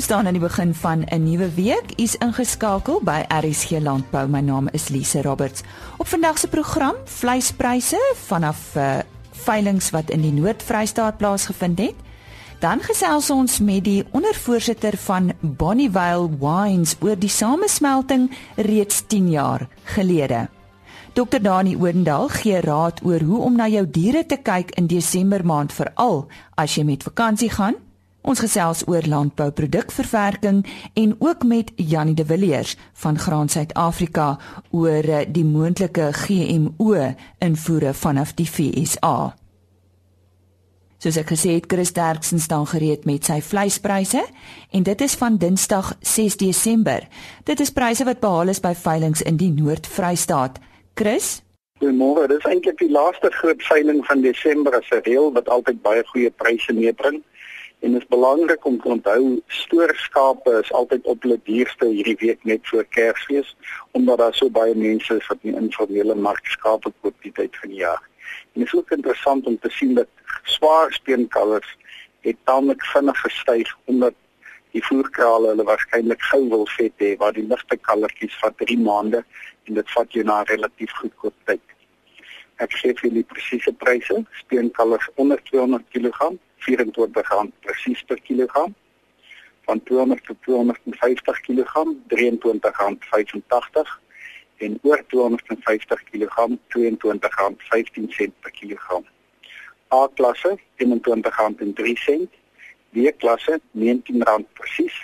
Ons staan aan die begin van 'n nuwe week. U's ingeskakel by RSG Landbou. My naam is Lise Roberts. Op vandag se program, vleispryse vanaf uh, veilinge wat in die Noord-Vrystaat plaasgevind het. Dan gesels ons met die ondervoorsitter van Bonnievale Wines oor die samesmelting reeds 10 jaar gelede. Dr Dani Oendal gee raad oor hoe om na jou diere te kyk in Desember maand veral as jy met vakansie gaan. Ons gesels oor landbouprodukverwerking en ook met Janie de Villiers van Graan Suid-Afrika oor eh, die moontlike GMO invoere vanaf die FSA. Soos ek gesê het, Chris Derksen staan gereed met sy vleispryse en dit is van Dinsdag 6 Desember. Dit is pryse wat behaal is by veilinge in die Noord-Vrystaat. Chris Goeiemôre. Dit is eintlik die laaste groot veiling van Desember as 'n reël wat altyd baie goeie pryse meebring. En dit is belangrik om te onthou stoorskape is altyd op hulle duurste hierdie week net voor Kersfees omdat daar so baie mense is wat in informele mark skape koop die tyd van die jaar. En dit is ook interessant om te sien dat swaar steenkalvers het tamelik vinnig gestyg omdat die voerkrale hulle waarskynlik gou wil vet hê waar die ligte kalvertjies vat 3 maande en dit vat jou na relatief goedkoop tyd. Ek gee vir die presiese pryse. Steenkalvers onder 200 kg R24 presies per kilogram van 200 tot 250 kg R23.85 en oor 250 kg R22.15 per kilogram. A klasse R21.03 B klasse R19 presies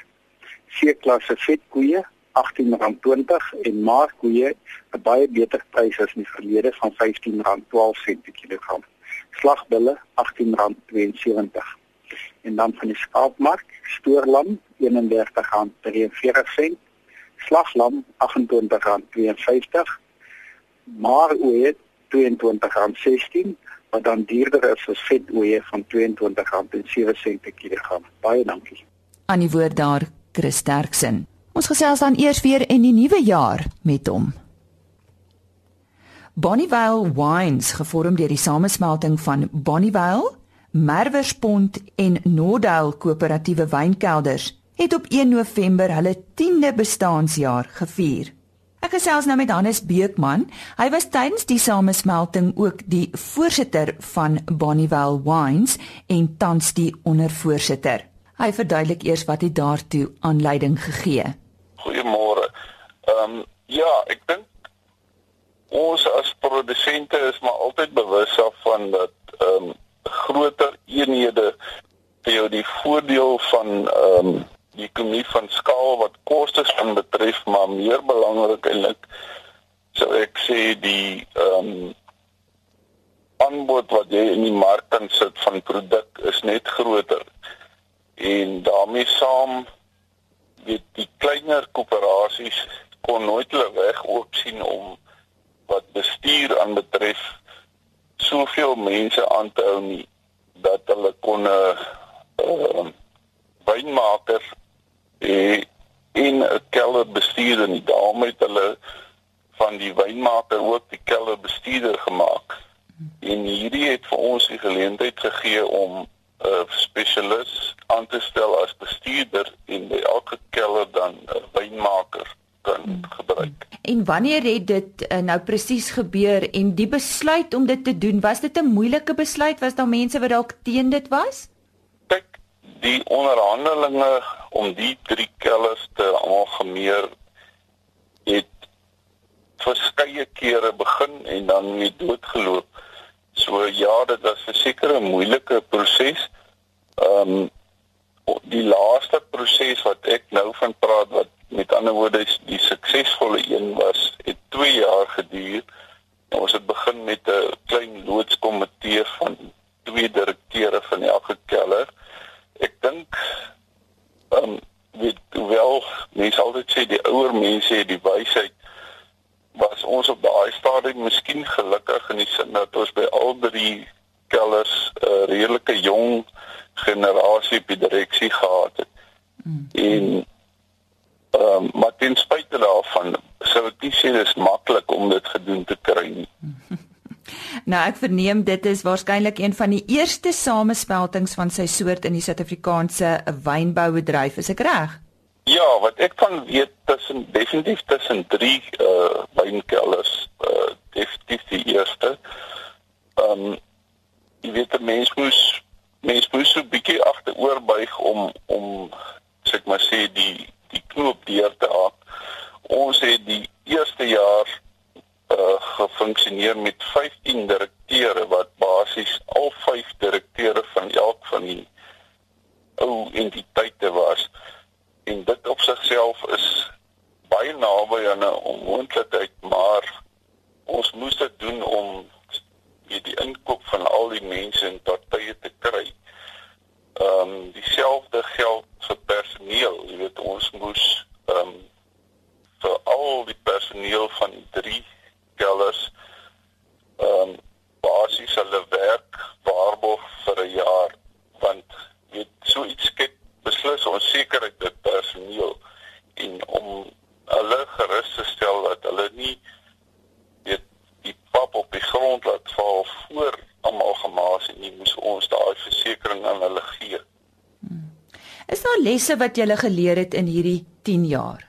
C klasse vetkoeie R18.20 en maarkoeie 'n baie beter prys as in die verlede van R15.12 per kilogram slagbulle R18.72 en dan van die skaapmark stoorlam R31.43 slaglam R28.52 maar oeye R22.16 wat dan duurder is as vet oeye van R22.07 per kilogram. Baie dankie. Aan die woord daar Chris Sterksen ons gesels dan eers weer in die nuwe jaar met hom Bonnievale Wines, gevorm deur die samesmelting van Bonnievale, Merwerspont en Nordale Koöperatiewe Wynkelders, het op 1 November hulle 10de bestaanjaar gevier. Ek gesels nou met Hannes Beekman. Hy was tydens die samesmelting ook die voorsitter van Bonnievale Wines en tans die ondervoorsitter. Hy verduidelik eers wat dit daartoe aanleiding gegee. Goeiemôre. Ehm um, ja, ek dink ons as produsente is maar altyd bewus daarvan dat ehm um, groter eenhede vir jou die voordeel van ehm um, die ekonomie van skaal wat kostes van betref maar meer belangrik eintlik sou ek sê die ehm um, aanbod wat jy in die mark kan sit van produk is net groter. En daarmee saam weet die kleiner koöperasies kon nooit hulle weg oop sien om wat bestuur aan betref soveel mense aan te hou nie dat hulle kon 'n uh, uh, wynmaker en 'n kelder bestuur en daarmee het hulle van die wynmaker ook die kelder bestuurder gemaak en hierdie het vir ons die geleentheid gegee om 'n uh, spesialis aan te stel as bestuurder en by elke kelder dan 'n wynmaker kan gebruik. En wanneer het dit uh, nou presies gebeur en die besluit om dit te doen, was dit 'n moeilike besluit? Was daar mense wat dalk teen dit was? Kyk, die onderhandelinge om die drie kellers te algemeer het verskeie kere begin en dan weer doodgeloop. So ja, dit was 'n sekere moeilike proses. Ehm um, die laaste proses wat ek nou van praat wat met ander woorde die suksesvolle een was het 2 jaar geduur. Ons het begin met 'n klein loodskomitee van twee direkteure van elke keller. Ek dink ehm um, weet wel mense altyd sê die ouer mense het die wysheid was ons op daai stadium miskien gelukkig in die sin dat ons by al drie kellers 'n uh, redelike jong generasie op die direksie gehad het. Mm. En Ehm um, maar ten spyte daarvan sou ek nie sê dit is maklik om dit gedoen te kry nie. Nou ek verneem dit is waarskynlik een van die eerste samespeltings van sy soort in die Suid-Afrikaanse wynboubedryf, is ek reg? Ja, wat ek van weet tussen definitief tussen drie uh wynkelders, uh definitief die eerste. Ehm um, jy weet 'n mens moes mens moes so 'n bietjie agteroor buig om om sê ek maar sê die die knoop deur te haak. Ons het die eerste jaar uh gefunksioneer met 15 direkteure wat basies al vyf direkteure van elk van die ou entiteite was en dit op sigself is baie naby aan 'n onmoontlikheid maar ons moes dit doen om weet die inkoop van al die mense en partye te kry. Ehm um, dieselfde geld vir personeel, jy weet ons moes ehm um, vir al die personeel van die drie kellers ehm um, basies hulle werk waarborg vir 'n jaar want weet so iets skep beslis onsekerheid dit personeel en om hulle gerus te stel dat hulle nie weet die pap op die grond laat val voor almal gemaas en nie moes ons daai versekering aan hulle gee. Hmm. Is daar lesse wat jy geleer het in hierdie 10 jaar?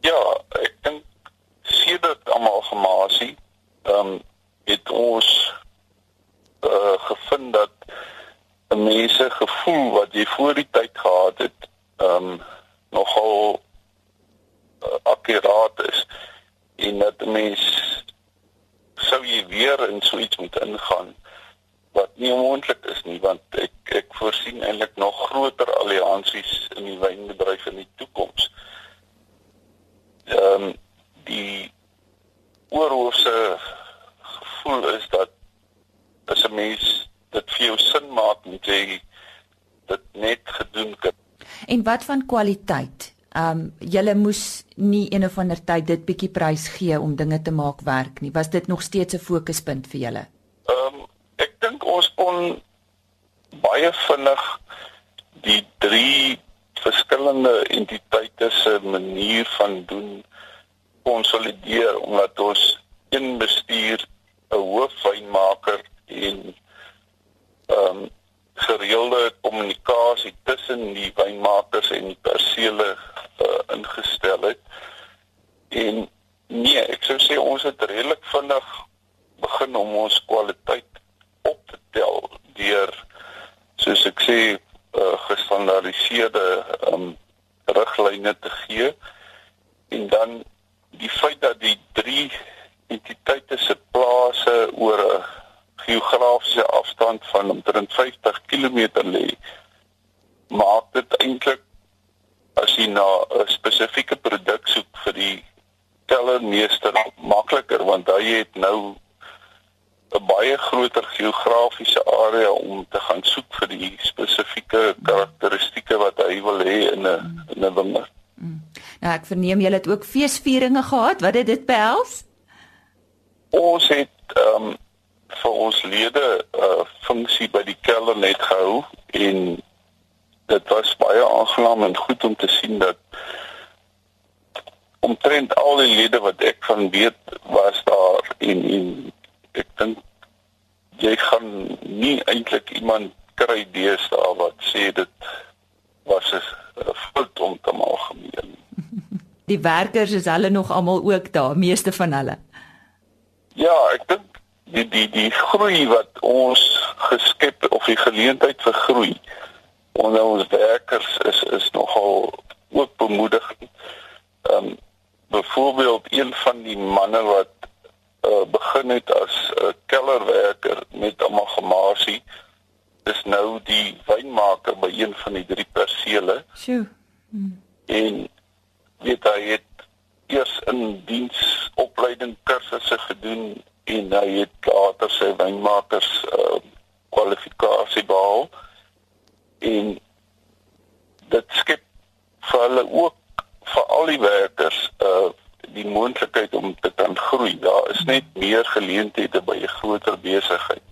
Ja, ek dink sedert almal gemaasie, ehm um, het ons uh gevind dat 'n mens se gevoel wat jy voor die tyd gehad het, ehm um, nogal uh, akkuraat is en dat 'n mens sou jy weer in so iets moet ingaan wat nie moontlik is nie want ek ek voorsien eintlik nog groter alliansies in die wynbedryf in die toekoms. Ehm um, die oorhoofse gevoel is dat as 'n mens dit vir jou sin maak moet jy dit net gedoen kan. En wat van kwaliteit? Ehm um, julle moes nie een of ander tyd dit bietjie prys gee om dinge te maak werk nie. Was dit nog steeds 'n fokuspunt vir julle? Ehm um, ek dink ons kon baie vinnig die drie verskillende entiteite se manier van doen konsolideer omdat ons een bestuur 'n hoofwynmaker en ehm um, gereelde kommunikasie tussen die wynmakers en die persele uh, ingestel het. En nee, ek sou sê ons het redelik vinnig begin om ons kwaliteit op te tel deur soos ek sê uh, gestandaardiseerde um, riglyne te gee en dan die feit dat die drie entiteite se plase oor 'n geografiese afstand van omtrent 50 km lê maak dit eintlik as jy na 'n spesifieke produk soek vir die tellermeester makliker want hy het nou 'n baie groter geografiese area om te gaan soek vir die spesifieke karakteristikke wat hy wil hê in 'n in 'n wingerd. Mm. Nou ek verneem julle het ook feesvieringe gehad. Wat het dit behels? Ons het ehm um, vir ons lede 'n uh, funksie by die kelder net gehou en dit was baie aangenaam en goed om te sien dat omtrent al die lede wat ek van weet was daar en en ek dink jy gaan nie eintlik iemand kry deesdae wat sê dit was 'n fout om te maak gemeen. Die werkers is hulle nog almal ook daar, meeste van hulle. Ja, ek dink die die die groei wat ons geskep of die geleentheid vir groei onder ons werkers is is nogal ook bemoedigend. Ehm um, byvoorbeeld een van die manne wat uh, begin het as 'n uh, kellerwerker met amalgamasie is nou die wynmaker by een van die drie persele. Sjoe. Hmm. En weet hy het eers in diens opleiding kursusse gedoen en hy het later sy wynmakers uh, kwalifikasie behaal en dit skep vir hulle ook vir al die werkers uh die moontlikheid om te kan groei. Daar is net meer geleenthede by 'n groter besigheid.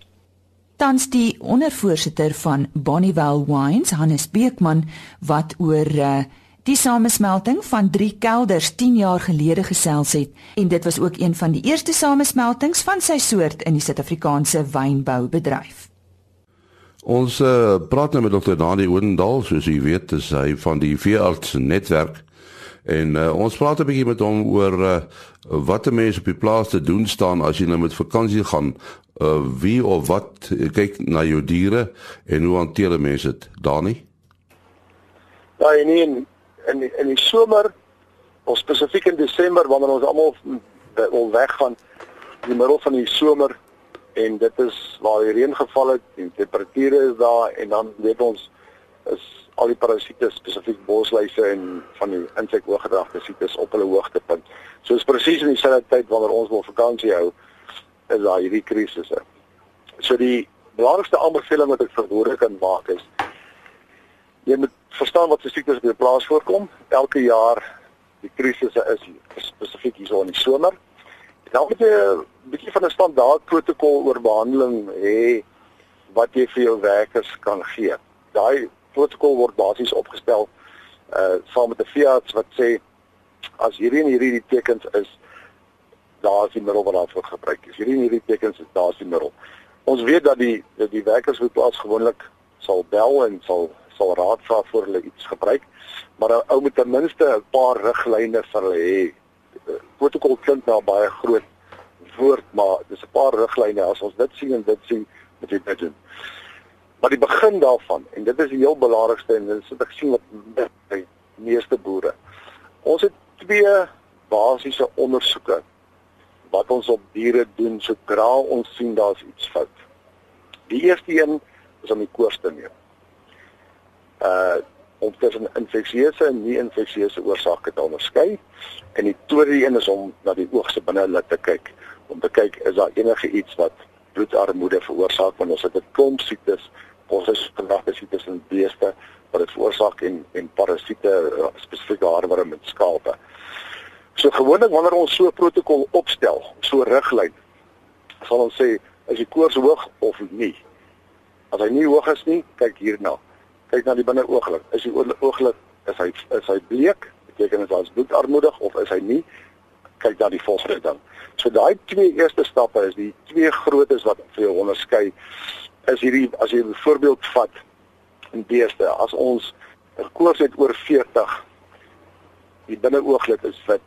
Tans die ondervoorsitter van Bonnievale Wines, Hannes Beekman, wat oor uh die samesmelting van drie kelders 10 jaar gelede gesels het en dit was ook een van die eerste samesmeltings van sy soort in die Suid-Afrikaanse wynboubedryf. Ons uh, praat nou met Dr. Dani Oendal, soos u weet, is hy van die veearts netwerk en uh, ons praat 'n bietjie met hom oor uh, wat 'n mens op die plaas te doen staan as jy nou met vakansie gaan. Uh, wie of wat kyk na jou diere en hoe hanteer mense dit, Dani? Ja, en in in in die somer of spesifiek in Desember wanneer ons almal wil weggaan in die middel van die somer en dit is waar die reën geval het, die temperature is daar en dan weet ons is al die parasiete spesifiek bosluise en van die insekoorgedragte siektes op hulle hoogtepunt. So is presies in dieselfde tyd wanneer ons wil vakansie hou is daar hierdie krisisse. So die belangrikste aanbeveling wat ek verhoor kan maak is jy moet verstaan wat se siektes op jou plaas voorkom. Elke jaar die krisisse is spesifiek hier in die somer. Dan moet jy 'n bietjie van 'n standaard protokol oor behandeling hê wat jy vir jou werkers kan gee. Daai protokol word basies opgestel uh saam met 'n veearts wat sê as hierdie en hierdie die tekens is daar is die middel wat daarvoor gebruik is. Hierdie en hierdie tekens is daar is die middel. Ons weet dat die dat die werkers moet plaas gewoonlik sal bel en sal sal raad vra voor hulle iets gebruik. Maar 'n ou moet ten minste 'n paar riglyne vir hulle hê. Protokol klink nou baie groot woord, maar dis 'n paar riglyne. As ons dit sien en dit sien, moet jy dit doen. Maar die begin daarvan en dit is die heel belangrikste en dit wat ek sien wat by meeste boere. Ons het twee basiese ondersoeke wat ons op diere doen sodra ons sien daar's iets fout. Die eerste een is om die koors te neem. Uh om tussen infeksieuse en nie-infeksieuse oorsake te onderskei en die tweede een is om na die oog se binnelid te kyk om te kyk is daar enige iets wat bloedarmoede veroorsaak want ons het 'n klomp siektes ons is vandag dit tussen beeste wat dit veroorsaak en en parasiete uh, spesifiek haarworm en skape. So gewoonlik wanneer ons so 'n protokol opstel, so 'n riglyn, sal ons sê is die koors hoog of nie. As hy nie hoog is nie, kyk hierna. Kyk na die binneooglid. Is die ooglid is hy is hy bleek, beteken dit daar's bloedarmoedig of is hy nie? Kyk na die volgende dan. So daai twee eerste stappe is die twee grootes wat vir jou onderskei is hierdie as jy 'n voorbeeld vat in beeste as ons 'n koors het oor 40 die binneooglid is fit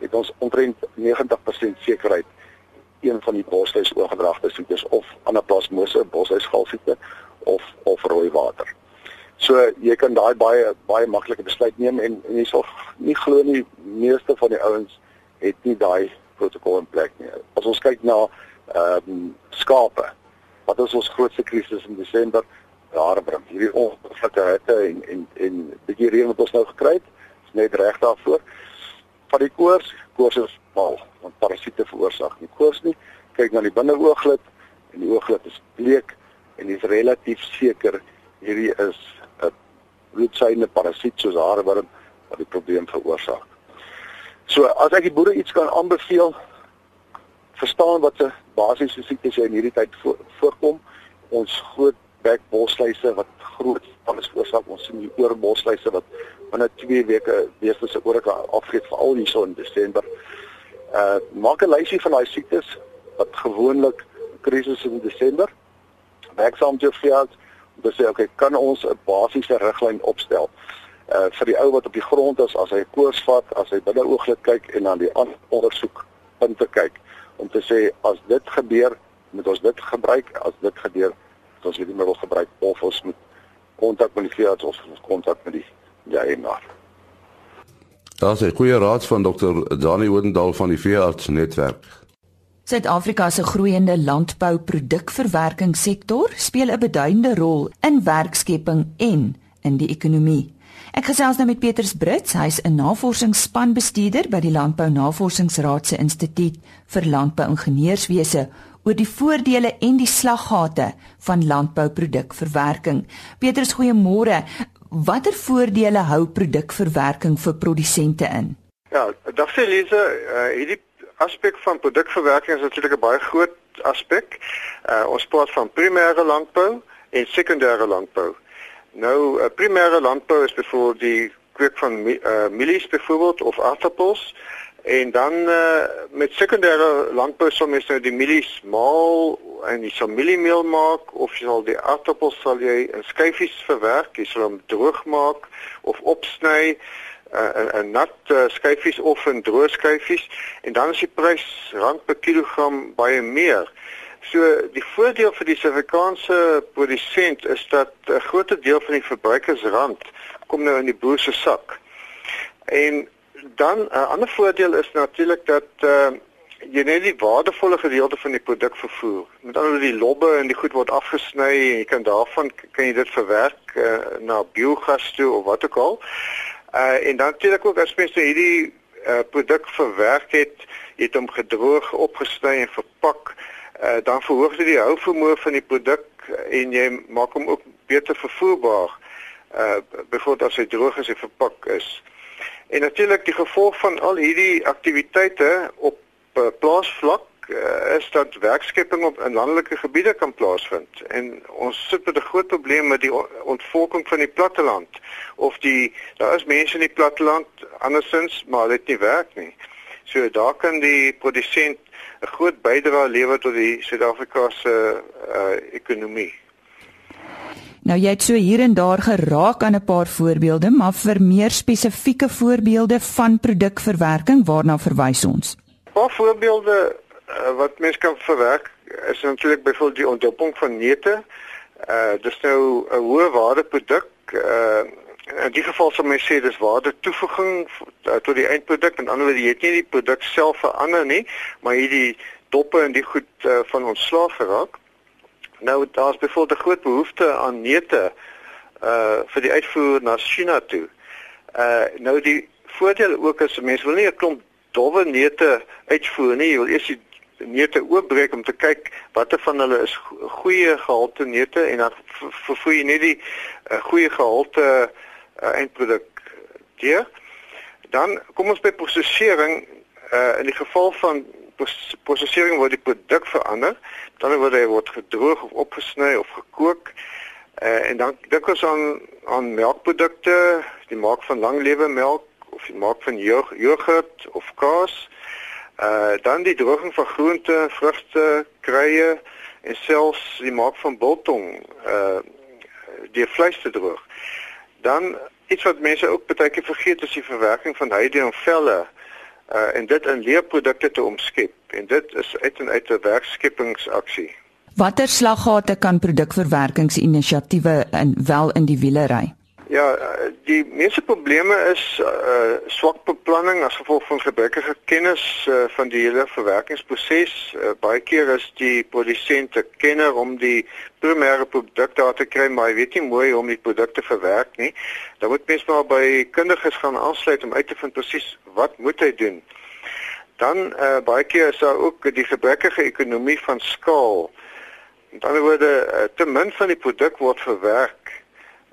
het ons omtrent 90% sekerheid een van die bosluis oorgedragte siektes of anaplasmose bosluisgalsiekte of of rooi water. So jy kan daai baie baie maklike besluit neem en, en jy sal nie glo nie meeste van die ouens het nie daai protokol in plek nie. As ons kyk na ehm um, skape wat is ons grootste krisis in Desember? Haarbring. Hierdie ongelukkige hitte en en en bietjie reën wat ons nou gekry het, is net reg daarvoor. Van die koors, koors is mal, want parasiete veroorsaak nie koors nie. Kyk na die binneooglid en die ooglid is bleek en dit is relatief seker hierdie is 'n bloedsuigende parasiet soos haarworm wat die probleem veroorsaak. So as ek die boere iets kan aanbeveel, verstaan wat se basiese siektes jy in hierdie tyd vo voorkom. Ons groot bekbosluise wat groot alles veroorsaak. Ons sien die oorbosluise wat binne 2 weke beeste se ore kan afgeet veral hierso in Desember. Uh maak 'n lysie van daai siektes wat gewoonlik krisis in Desember. Werksaam te vir om te sê okay, kan ons 'n basiese riglyn opstel? Uh vir die ou wat op die grond is as hy koors vat, as hy binne ooglid kyk en dan die ondersoek punte kyk om te sê as dit gebeur, moet ons dit gebruik, as dit gebeur, moet ons hierdie middel gebruik of ons moet kontak met die veearts of ons kontak met die ja eienaar. Daar's 'n goeie raad van dokter Dani Oudendal van die veearts netwerk. Suid-Afrika se groeiende landbouprodukverwerkingssektor speel 'n beduidende rol in werkskepping en in die ekonomie. Ek gesels nou met Petrus Brits, hy's 'n navorsingsspanbestuurder by die Landbou Navorsingsraad se Instituut vir Landbouingenieurswese oor die voordele en die slaggate van landbouprodukverwerking. Petrus, goeiemôre. Watter voordele hou produkverwerking vir produsente in? Ja, dag Elise, uh, hierdie aspek van produkverwerking is natuurlik 'n baie groot aspek. Uh, ons praat van primêre landbou en sekondêre landbou. Nou, uh, primêre landbou is byvoorbeeld die kweek van uh, mielies byvoorbeeld of aardappels. En dan uh, met sekondêre landbou sal mens nou die mielies maal en jy sal mieliemeel maak of jy sal die aardappels sal jy in skyfies verwerk, jy sal hom droog maak of opsny uh, in, in nat uh, skyfies of in droë skyfies. En dan is die prys rand per kilogram baie meer. So die voordeel vir die Suid-Afrikaanse produsent is dat 'n groot deel van die verbruikersrand kom nou in die boer se sak. En dan 'n uh, ander voordeel is natuurlik dat uh, jy net die waardevolle gedeelte van die produk vervoer. Met ander woorde die lobbe en die goed word afgesny en jy kan daarvan kan jy dit verwerk uh, na biogas toe of wat ook al. Uh en dan natuurlik ook as mens hierdie uh, produk verwerk het, jy het hom gedroog, opgesny en verpak, uh, dan verhoog dit die houvermoë van die produk en jy maak hom ook beter vervoerbaar. Uh byvoorbeeld as hy droog is en verpak is. En natuurlik die gevolg van al hierdie aktiwiteite op uh, plaasvlak uh, is dat werkskepping op in landelike gebiede kan plaasvind en ons sit met 'n groot probleem met die ontvolking van die platteland of die daar is mense in die platteland andersins maar dit nie werk nie. So daar kan die produsent 'n groot bydrae lewer tot die Suid-Afrikaanse uh, ekonomie. Nou jy het so hier en daar geraak aan 'n paar voorbeelde, maar vir meer spesifieke voorbeelde van produkverwerking waarna verwys ons? 'n Paar voorbeelde uh, wat mens kan verwerk is natuurlik byvoorbeeld die ontdopping van neute. Uh dis nou 'n hoë waarde produk. Uh in die geval sou mens sê dis waarde toevoeging uh, tot die eindproduk. Met ander woorde, jy het nie die produk self verander nie, maar jy die doppe en die goed uh, van ontslaag geraak. Nou daar's byvoorbeeld 'n groot behoefte aan neute uh vir die uitvoer na China toe. Uh nou die voordeel ook is mense wil nie 'n klomp dowwe neute uitvoer nie. Jy wil eers die neute oopbreek om te kyk watter van hulle is goeie gehalte neute en dan vervoer jy net die uh, goeie gehalte uh, eindproduk deur. Dan kom ons by prosesering uh, in die geval van prosesering word die produk verander. Dan word hy word gedroog of opgesny of gekook. Uh, en dan dink ons aan aan melkprodukte, die maak van langlewe melk of die maak van yoghurt of kaas. Uh dan die droging van groente, vrugte, kruie en selfs die maak van biltong uh die vleis te droog. Dan iets wat mense ook baie keer vergeet is die verwerking van heide en velle uh en dit in leerprodukte te omskep en dit is uit en uit 'n werkskepingsaksie. Watter slaggate kan produkverwerkingsinisiatiewe in wel in die wielery? Ja, eh, die meeste probleme is uh swak beplanning as gevolg van gebrekkige kennis uh, van die hele verwerkingsproses. Uh, baie keer is die produsente kenner om die primêre produk daar te kry, maar hy weet nie mooi hoe om die produk te verwerk nie. Dan moet mens maar by kundiges gaan aansluit om uit te vind presies wat moet hy doen. Dan uh baie keer is daar ook die gebrekkige ekonomie van skaal. Met ander woorde, uh, te min van die produk word verwerk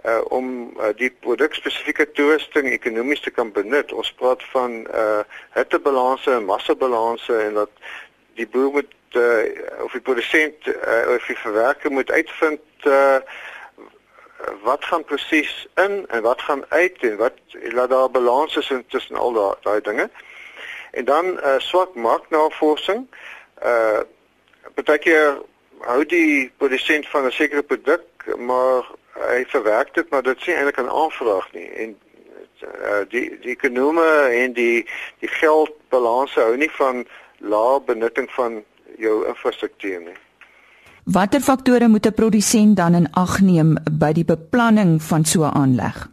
uh om uh, die produkspesifieke toerusting ekonomies te kan benut. Ons praat van uh hittebalanse en massabalanse en dat die boer moet uh of die produsent uh, of die verwerker moet uitvind uh wat gaan presies in en wat gaan uit en wat laat daar balans is tussen al daai daai dinge. En dan uh swak marknavorsing. Uh partykeer hou die produsent van 'n sekere produk maar hy verwerk dit maar dit sien eintlik 'n aanvraag nie en uh, die die ekonome en die die geldbalanse hou nie van lae benutting van jou infrastruktuur nie. Watter faktore moet 'n produsent dan in ag neem by die beplanning van so 'n aanleg?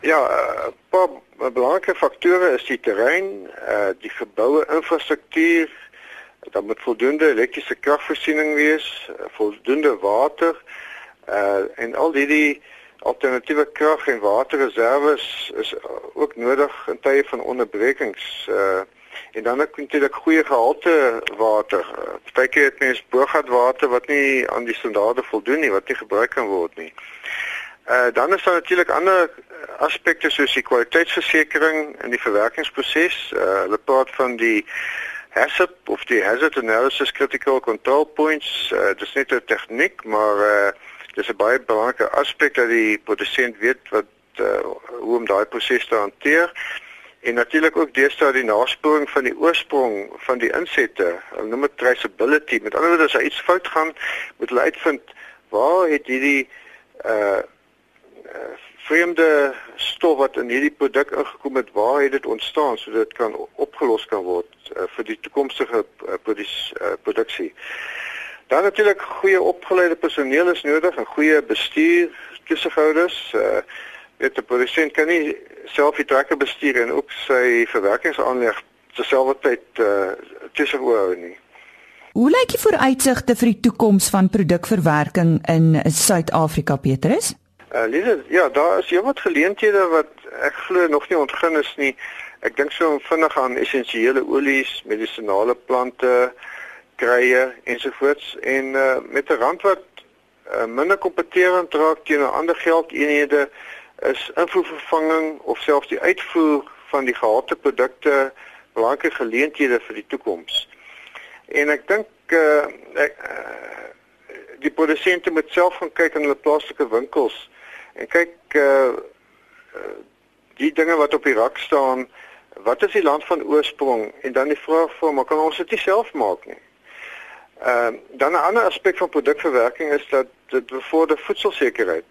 Ja, 'n uh, paar belangrike faktore is die terrein, uh, die geboue infrastruktuur, dan moet voldoende elektriese kragvoorsiening wees, voldoende water, Uh en al hierdie alternatiewe krag en waterreserwes is ook nodig in tye van onderbrekings. Uh en dan ook natuurlik goeie gehalte water. Uh, Partykeer het mens boorgatwater wat nie aan die standaarde voldoen nie, wat nie gebruik kan word nie. Uh dan is daar natuurlik ander aspekte soos die kwaliteitsversekering in die verwerkingsproses. Uh hulle praat van die HACCP of die Hazard Analysis Critical Control Points. Uh, dit is net 'n tegniek, maar uh Dis 'n baie belangrike aspek dat die produsent weet wat uh, hoe om daai proses te hanteer en natuurlik ook deesdae die nasporing van die oorsprong van die insette. Hulle noem dit traceability. Met ander woorde as iets fout gaan, moet hulle uitvind waar het hierdie uh, uh vreemde stof wat in hierdie produk ingekom het, waar het dit ontstaan sodat dit kan opgelos kan word uh, vir die toekomstige uh, produs, uh, produksie. Dan natuurlik goeie opgeleide personeel is nodig, 'n goeie bestuur, toesighouders, uh weet 'n produsent kan nie self die trekker bestuur en ook sy verwerkingsaanleg terselfdertyd uh tussen oor nie. Hoe lyk die vooruitsigte vir die toekoms van produkverwerking in Suid-Afrika, Petrus? Uh Lise, ja, daar is heelwat geleenthede wat ek glo nog nie ontgin is nie. Ek dink so vinnig aan essensiële olies, medisonale plante, krye ensovoorts en uh met 'n rand wat uh, minder kompeterend raak teenoor ander geldeenhede is invoervervanging of selfs die uitvoer van die gehalte produkte belangrike geleenthede vir die toekoms. En ek dink uh, ek uh, die produsente moet self gaan kyk in hulle plaaslike winkels en kyk uh, uh, die dinge wat op die rak staan, wat is die land van oorsprong en dan die vraag vir maar kan ons dit self maak nie. Ehm uh, dan 'n ander aspek van produkverwerking is dat dit bevorder voedselsekerheid.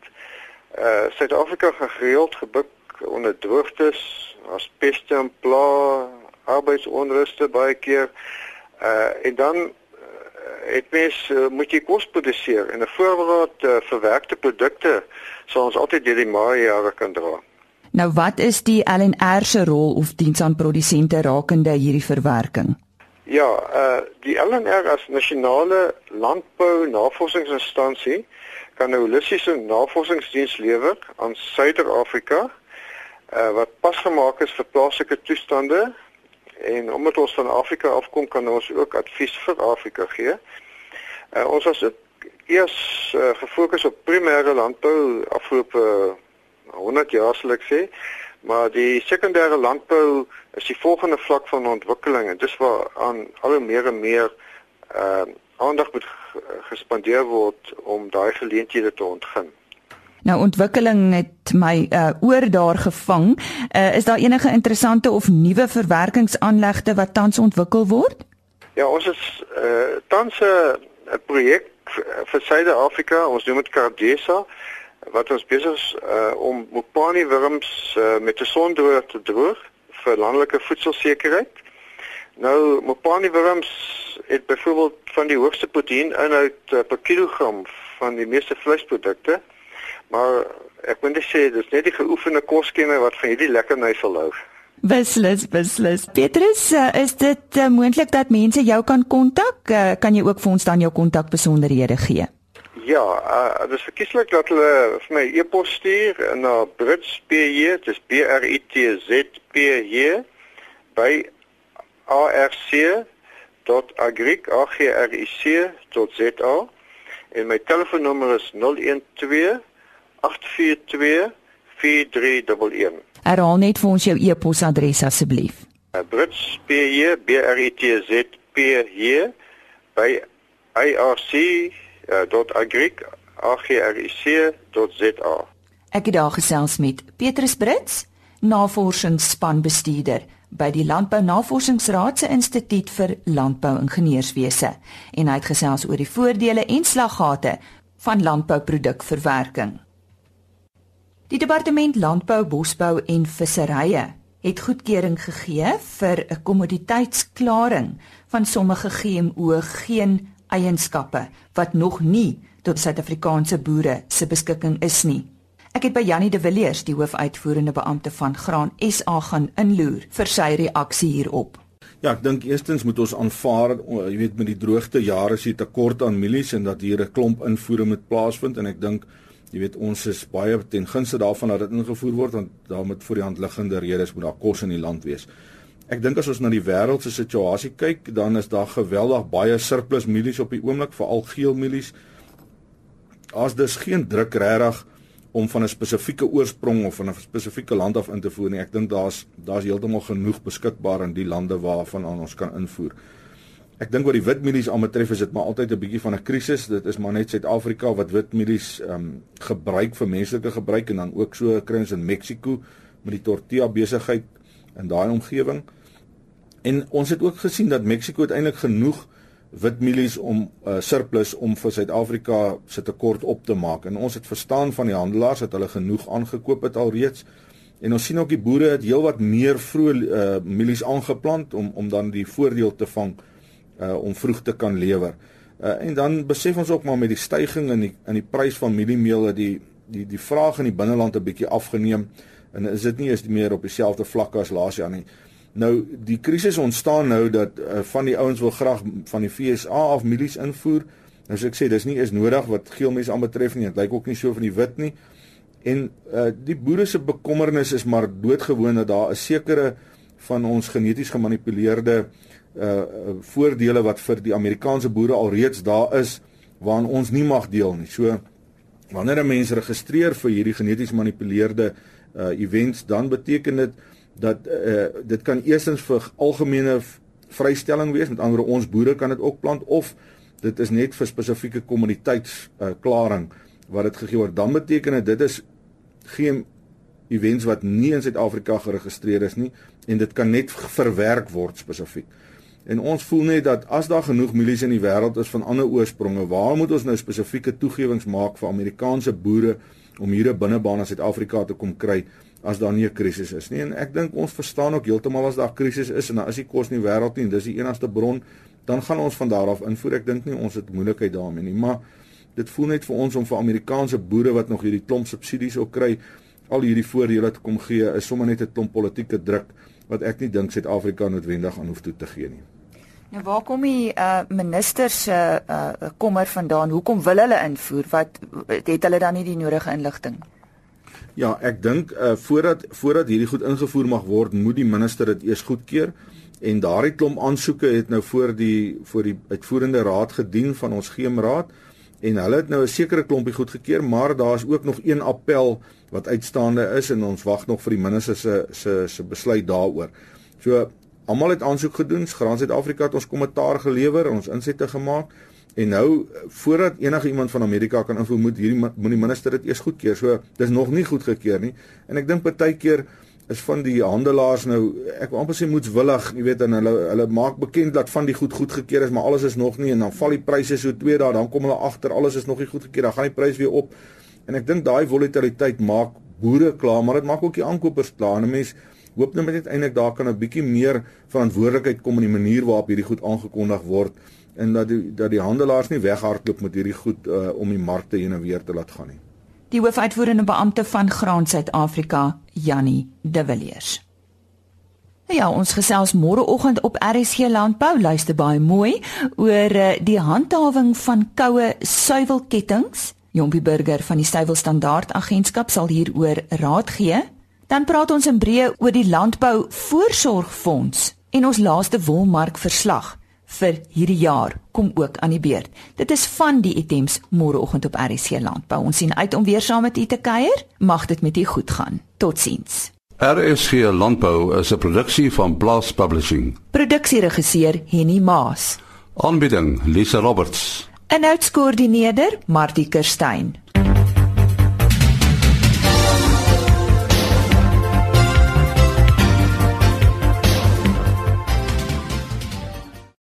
Uh Suid-Afrika gaan gereeld gebuk onder droogtes, as peste en pla, arbeidsonruste baie keer. Uh en dan uh, het mens uh, moet jy kos produseer en 'n voorraad uh, verwerkte produkte sal ons altyd deur die maar jare kan dra. Nou wat is die LNR se rol of diens aan produsente rakende hierdie verwerking? Ja, uh die LNR as nasionale landbou navorsingsinstansie kan 'n holistiese navorsingsdiens lewer aan Suider-Afrika uh, wat pasgemaak is vir plaaslike toestande en omdat ons van Afrika afkom kan ons ook advies vir Afrika gee. Uh, ons was eers uh, gefokus op primêre landbou afgelope 100 jaar sal ek sê, maar die sekondêre landbou is die volgende vlak van ontwikkeling en dis waar aan al hoe meer en meer uh, aandag moet gespandeer word om daai geleenthede te ontgin. Nou ontwikkeling het my uh, oor daar gevang. Uh, is daar enige interessante of nuwe verwerkingsaanlegte wat tans ontwikkel word? Ja, ons is uh, tans 'n projek vir Suid-Afrika, ons noem dit Cardesa, wat ons besig is uh, om mopani wurms uh, met 'n sondroër te droog vir landelike voedselsekerheid. Nou mopani wurms het byvoorbeeld van die hoogste proteïninhoud uh, per kilogram van die meeste vleisprodukte. Maar ek moet net sê dis net die geoefende koskenner wat van hierdie lekkerny sal hou. Beslis, beslis. Petrus, is dit uh, moontlik dat mense jou kan kontak? Uh, kan jy ook vir ons dan jou kontakbesonderhede gee? Ja, uh, dit is verkieslik dat hulle vir my e-pos stuur na britspj, dis b r i t z p j by arc.agric.za en my telefoonnommer is 012 842 4311. Herhaal net vir ons jou e-posadres asseblief. Uh, Brits P J B R I T Z P J by arc.agric.za. Ek het daar gesels met Petrus Brits, navorsingsspanbestuurder by die Landbou Navorsingsraad se Instituut vir Landbou-ingenieurswese en hy het gesels oor die voordele en slaggate van landbouprodukverwerking. Die Departement Landbou, Bosbou en Visserye het goedkeuring gegee vir 'n kommoditeitsklaring van sommige GMO geen eienskappe wat nog nie tot Suid-Afrikaanse boere se beskikking is nie. Ek het by Jannie de Villiers, die hoofuitvoerende beampte van Graan SA gaan inloer vir sy reaksie hierop. Ja, ek dink eerstens moet ons aanvaar, jy weet met die droogte jare is hier tekort aan mielies en dat hier 'n klomp invoere moet plaasvind en ek dink jy weet ons is baie ten gunste daarvan dat dit ingevoer word want daar moet voor die hand liggende redes moet daar kos in die land wees. Ek dink as ons na die wêreld se situasie kyk, dan is daar geweldig baie surplus mielies op die oomblik, veral geel mielies. As dis geen druk regtig om van 'n spesifieke oorsprong of van 'n spesifieke land af in te voer nie. Ek dink daar's daar's heeltemal genoeg beskikbaar in die lande waarvan ons kan invoer. Ek dink wat die wit mielies aanbetref is dit maar altyd 'n bietjie van 'n krisis. Dit is maar net Suid-Afrika wat wit mielies ehm um, gebruik vir menslike gebruik en dan ook so kry ons in Mexiko met die tortilla besigheid in daai omgewing. En ons het ook gesien dat Mexiko uiteindelik genoeg wit mielies om uh, surplus om vir Suid-Afrika se tekort op te maak. En ons het verstaan van die handelaars dat hulle genoeg aangekoop het alreeds. En ons sien ook die boere het heelwat meer vroeg uh, mielies aangeplant om om dan die voordeel te vang uh om vroeg te kan lewer. Uh en dan besef ons ook maar met die stygings in die in die prys van mieliemeel dat die die die vraag in die binneland 'n bietjie afgeneem en is dit nie eens meer op dieselfde vlak as laas jaar nie. Nou die krisis ontstaan nou dat uh, van die ouens wil graag van die FSA af mielies invoer. Nou so ek sê dis nie eens nodig wat geelmense aanbetref nie. Dit lyk ook nie so van die wit nie. En uh die boere se bekommernis is maar doodgewoon dat daar 'n sekere van ons geneties gemanipuleerde uh voordele wat vir die Amerikaanse boere alreeds daar is waaraan ons nie mag deel nie. So wanneer 'n mens registreer vir hierdie geneties gemanipuleerde uh events, dan beteken dit dat uh dit kan eerstens vir algemene vrystelling wees, met ander ons boere kan dit ook plant of dit is net vir spesifieke kommoditeits uh klaring wat dit gegee word. Dan beteken dit dit is geen events wat nie in Suid-Afrika geregistreer is nie en dit kan net verwerk word spesifiek. En ons voel net dat as daar genoeg mielies in die wêreld is van ander oorspronge, waar moet ons nou spesifieke toegewings maak vir Amerikaanse boere om hier 'n binnebaan in Suid-Afrika te kom kry as daar nie 'n krisis is nie. En ek dink ons verstaan ook heeltemal as daar krisis is en daar is die kos in die wêreld nie en dis die enigste bron, dan gaan ons van daar af invoer. Ek dink nie ons het moeilikheid daarmee nie, maar dit voel net vir ons om vir Amerikaanse boere wat nog hierdie klomp subsidies sou kry, al hierdie voordele te kom gee, is sommer net 'n klomp politieke druk wat ek nie dink Suid-Afrika noodwendig aan hoef toe te gee nie. Nou waar kom die uh, minister se uh, kommer vandaan? Hoekom wil hulle invoer? Wat het hulle dan nie die nodige inligting? Ja, ek dink uh, voordat voordat hierdie goed ingevoer mag word, moet die minister dit eers goedkeur. En daardie klomp aansoeke het nou voor die voor die uitvoerende raad gedien van ons geemraad. En hulle het nou 'n sekere klompie goedgekeur, maar daar's ook nog een appel wat uitstaande is en ons wag nog vir die minister se se se besluit daaroor. So Almal het aansoek gedoen, Graan Suid-Afrika het ons kommentaar gelewer, ons insette gemaak en nou voordat enige iemand van Amerika kan invoer moet hierdie moet die minister dit eers goedkeur. So dis nog nie goedgekeur nie. En ek dink partykeer is van die handelaars nou ek wil amper sê moetswillig, jy weet en hulle hulle maak bekend dat van die goed goedgekeur is, maar alles is nog nie en dan val die pryse so 2 dae, dan kom hulle agter alles is nog nie goedgekeur, dan gaan die prys weer op. En ek dink daai volatiliteit maak boere klaar, maar dit maak ook die aankopers klaar. 'n Mens hoop nou net eintlik daar kan 'n bietjie meer verantwoordelikheid kom in die manier waarop hierdie goed aangekondig word en dat die dat die handelaars nie weghardloop met hierdie goed uh, om die markte heen en weer te laat gaan nie. Die hoofuitvoerende beampte van Graan Suid-Afrika, Jannie De Villiers. Ja, ons gesels môreoggend op RSG Landbou luister baie mooi oor uh, die handhawing van koue suiwelketTINGS. Jompie Burger van die Suiwel Standaard Agentskap sal hieroor raad gee. Dan praat ons in breë oor die landbou voorsorgfonds en ons laaste wolmark verslag vir hierdie jaar kom ook aan die beurt. Dit is van die items môreoggend op RC Landbou. Ons sien uit om weer saam met u te kuier. Mag dit met u goed gaan. Totsiens. RSC Landbou is 'n produksie van Blast Publishing. Produksieregisseur Henny Maas. Aanbieding Lisa Roberts. En uitskoördineerder Martie Kerstyn.